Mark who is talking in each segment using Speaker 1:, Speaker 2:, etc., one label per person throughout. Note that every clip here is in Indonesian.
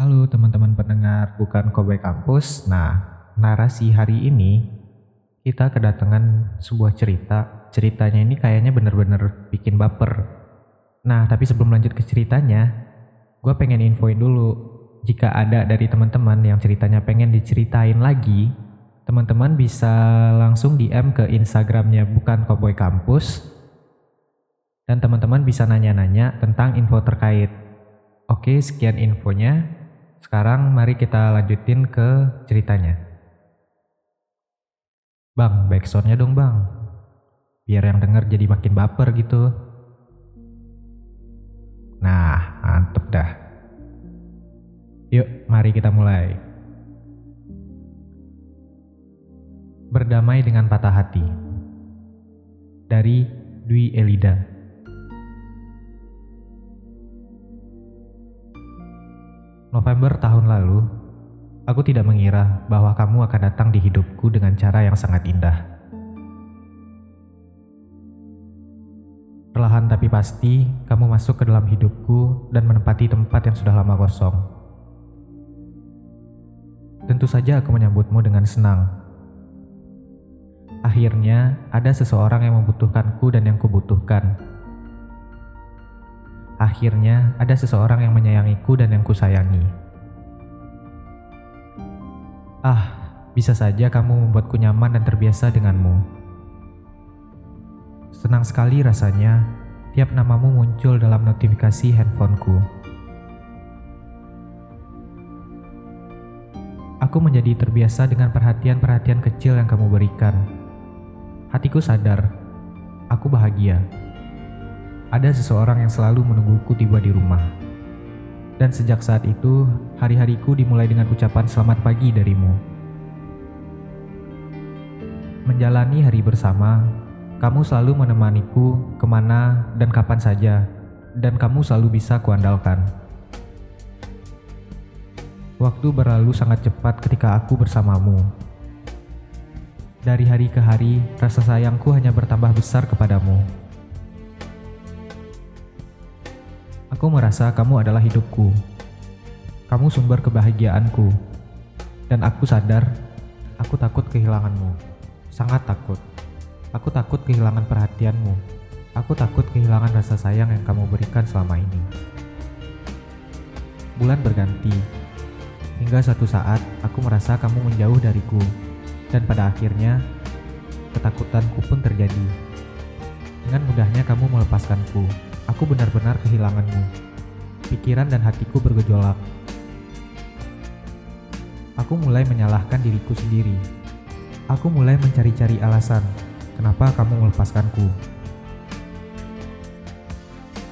Speaker 1: Halo teman-teman pendengar Bukan Kobai Kampus. Nah, narasi hari ini kita kedatangan sebuah cerita. Ceritanya ini kayaknya bener-bener bikin baper. Nah, tapi sebelum lanjut ke ceritanya, gue pengen infoin dulu. Jika ada dari teman-teman yang ceritanya pengen diceritain lagi, teman-teman bisa langsung DM ke Instagramnya Bukan Koboy Kampus. Dan teman-teman bisa nanya-nanya tentang info terkait. Oke, sekian infonya. Sekarang mari kita lanjutin ke ceritanya. Bang, backsoundnya dong bang. Biar yang denger jadi makin baper gitu. Nah, mantep dah. Yuk, mari kita mulai. Berdamai dengan patah hati. Dari Dwi Elida. November tahun lalu, aku tidak mengira bahwa kamu akan datang di hidupku dengan cara yang sangat indah. Perlahan tapi pasti, kamu masuk ke dalam hidupku dan menempati tempat yang sudah lama kosong. Tentu saja aku menyambutmu dengan senang. Akhirnya, ada seseorang yang membutuhkanku dan yang kubutuhkan. Akhirnya, ada seseorang yang menyayangiku dan yang kusayangi. Ah, bisa saja kamu membuatku nyaman dan terbiasa denganmu. Senang sekali rasanya tiap namamu muncul dalam notifikasi handphoneku. Aku menjadi terbiasa dengan perhatian-perhatian kecil yang kamu berikan. Hatiku sadar, aku bahagia ada seseorang yang selalu menungguku tiba di rumah. Dan sejak saat itu, hari-hariku dimulai dengan ucapan selamat pagi darimu. Menjalani hari bersama, kamu selalu menemaniku ke mana dan kapan saja, dan kamu selalu bisa kuandalkan. Waktu berlalu sangat cepat ketika aku bersamamu. Dari hari ke hari, rasa sayangku hanya bertambah besar kepadamu. Aku merasa kamu adalah hidupku. Kamu sumber kebahagiaanku. Dan aku sadar, aku takut kehilanganmu. Sangat takut. Aku takut kehilangan perhatianmu. Aku takut kehilangan rasa sayang yang kamu berikan selama ini. Bulan berganti. Hingga suatu saat, aku merasa kamu menjauh dariku. Dan pada akhirnya, ketakutanku pun terjadi. Dengan mudahnya kamu melepaskanku Aku benar-benar kehilanganmu. Pikiran dan hatiku bergejolak. Aku mulai menyalahkan diriku sendiri. Aku mulai mencari-cari alasan kenapa kamu melepaskanku.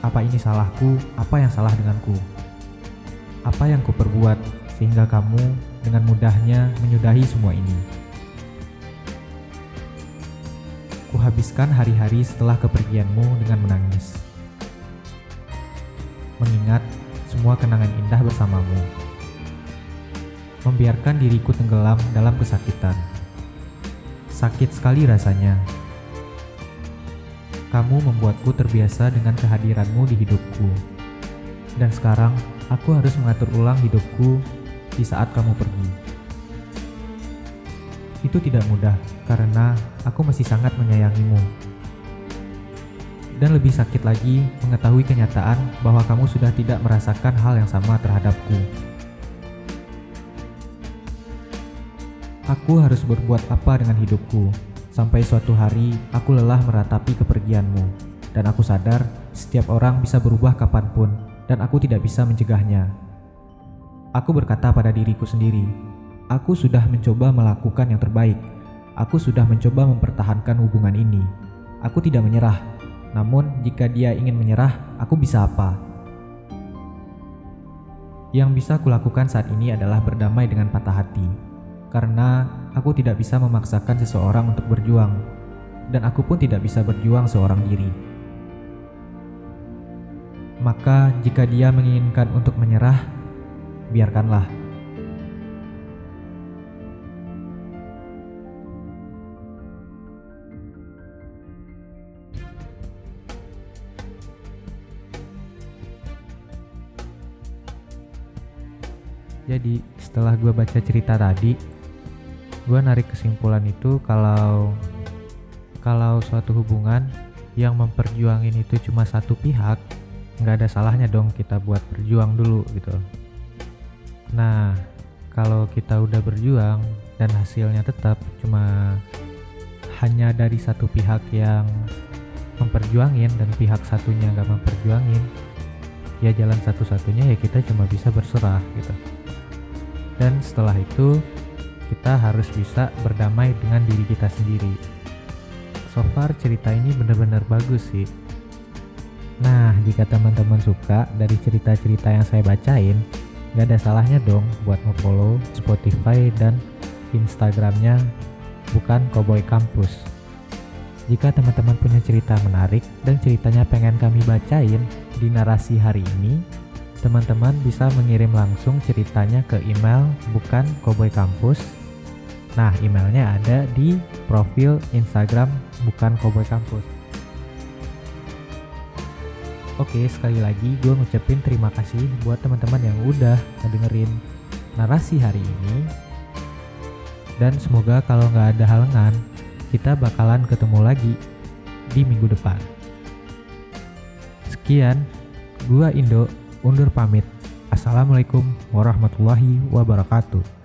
Speaker 1: Apa ini salahku? Apa yang salah denganku? Apa yang kuperbuat sehingga kamu dengan mudahnya menyudahi semua ini? Kuhabiskan hari-hari setelah kepergianmu dengan menangis mengingat semua kenangan indah bersamamu. Membiarkan diriku tenggelam dalam kesakitan. Sakit sekali rasanya. Kamu membuatku terbiasa dengan kehadiranmu di hidupku. Dan sekarang aku harus mengatur ulang hidupku di saat kamu pergi. Itu tidak mudah karena aku masih sangat menyayangimu dan lebih sakit lagi mengetahui kenyataan bahwa kamu sudah tidak merasakan hal yang sama terhadapku. Aku harus berbuat apa dengan hidupku, sampai suatu hari aku lelah meratapi kepergianmu, dan aku sadar setiap orang bisa berubah kapan pun, dan aku tidak bisa mencegahnya. Aku berkata pada diriku sendiri, aku sudah mencoba melakukan yang terbaik, aku sudah mencoba mempertahankan hubungan ini, aku tidak menyerah, namun, jika dia ingin menyerah, aku bisa apa? Yang bisa kulakukan saat ini adalah berdamai dengan patah hati, karena aku tidak bisa memaksakan seseorang untuk berjuang, dan aku pun tidak bisa berjuang seorang diri. Maka, jika dia menginginkan untuk menyerah, biarkanlah. Jadi setelah gue baca cerita tadi, gue narik kesimpulan itu kalau kalau suatu hubungan yang memperjuangin itu cuma satu pihak, nggak ada salahnya dong kita buat berjuang dulu gitu. Nah, kalau kita udah berjuang dan hasilnya tetap cuma hanya dari satu pihak yang memperjuangin dan pihak satunya nggak memperjuangin, ya jalan satu-satunya ya kita cuma bisa berserah gitu. Dan setelah itu kita harus bisa berdamai dengan diri kita sendiri. So far cerita ini benar-benar bagus sih. Nah, jika teman-teman suka dari cerita-cerita yang saya bacain, gak ada salahnya dong buat nge-follow Spotify dan Instagramnya bukan Cowboy Campus. Jika teman-teman punya cerita menarik dan ceritanya pengen kami bacain di narasi hari ini, teman-teman bisa mengirim langsung ceritanya ke email bukan Cowboy Campus Nah, emailnya ada di profil Instagram bukan Cowboy Kampus. Oke, sekali lagi gue ngucapin terima kasih buat teman-teman yang udah ngedengerin narasi hari ini. Dan semoga kalau nggak ada halangan, kita bakalan ketemu lagi di minggu depan. Sekian, gue Indo, undur pamit. Assalamualaikum warahmatullahi wabarakatuh.